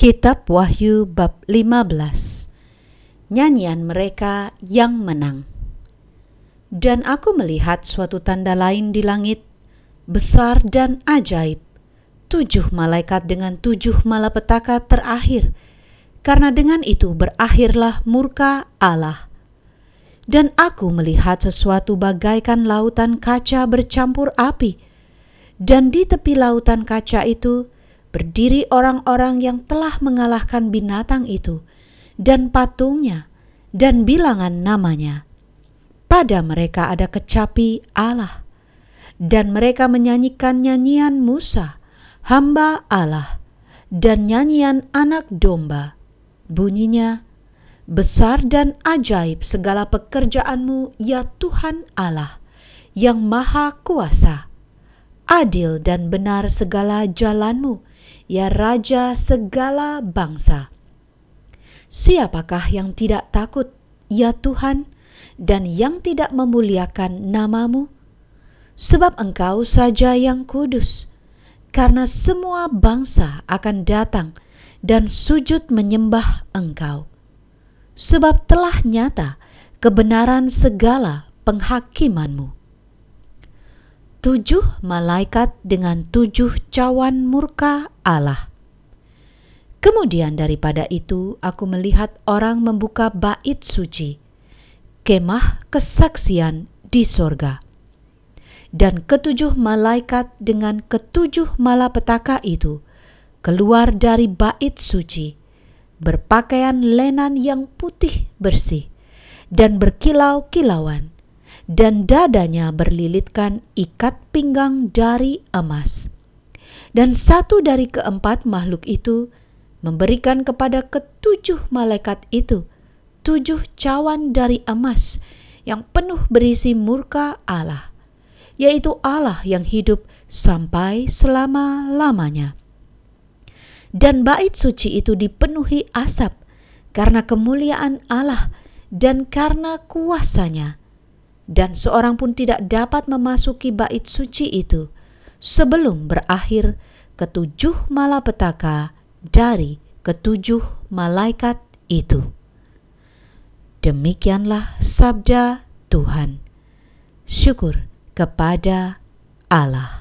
Kitab Wahyu bab 15 Nyanyian mereka yang menang. Dan aku melihat suatu tanda lain di langit Besar dan ajaib. Tujuh malaikat dengan tujuh malapetaka terakhir. Karena dengan itu berakhirlah murka Allah. Dan aku melihat sesuatu bagaikan lautan kaca bercampur api. Dan di tepi lautan kaca itu berdiri orang-orang yang telah mengalahkan binatang itu dan patungnya dan bilangan namanya. Pada mereka ada kecapi Allah, dan mereka menyanyikan nyanyian Musa, hamba Allah, dan nyanyian anak domba. Bunyinya, besar dan ajaib segala pekerjaanmu ya Tuhan Allah, yang maha kuasa. Adil dan benar segala jalanmu, ya Raja segala bangsa. Siapakah yang tidak takut, ya Tuhan, dan yang tidak memuliakan namamu? Sebab engkau saja yang kudus, karena semua bangsa akan datang dan sujud menyembah engkau. Sebab telah nyata kebenaran segala penghakimanmu tujuh malaikat dengan tujuh cawan murka Allah. Kemudian daripada itu aku melihat orang membuka bait suci, kemah kesaksian di sorga. Dan ketujuh malaikat dengan ketujuh malapetaka itu keluar dari bait suci, berpakaian lenan yang putih bersih dan berkilau-kilauan, dan dadanya berlilitkan ikat pinggang dari emas. Dan satu dari keempat makhluk itu memberikan kepada ketujuh malaikat itu tujuh cawan dari emas yang penuh berisi murka Allah, yaitu Allah yang hidup sampai selama-lamanya. Dan bait suci itu dipenuhi asap karena kemuliaan Allah dan karena kuasanya dan seorang pun tidak dapat memasuki bait suci itu sebelum berakhir ketujuh malapetaka dari ketujuh malaikat itu. Demikianlah sabda Tuhan. Syukur kepada Allah.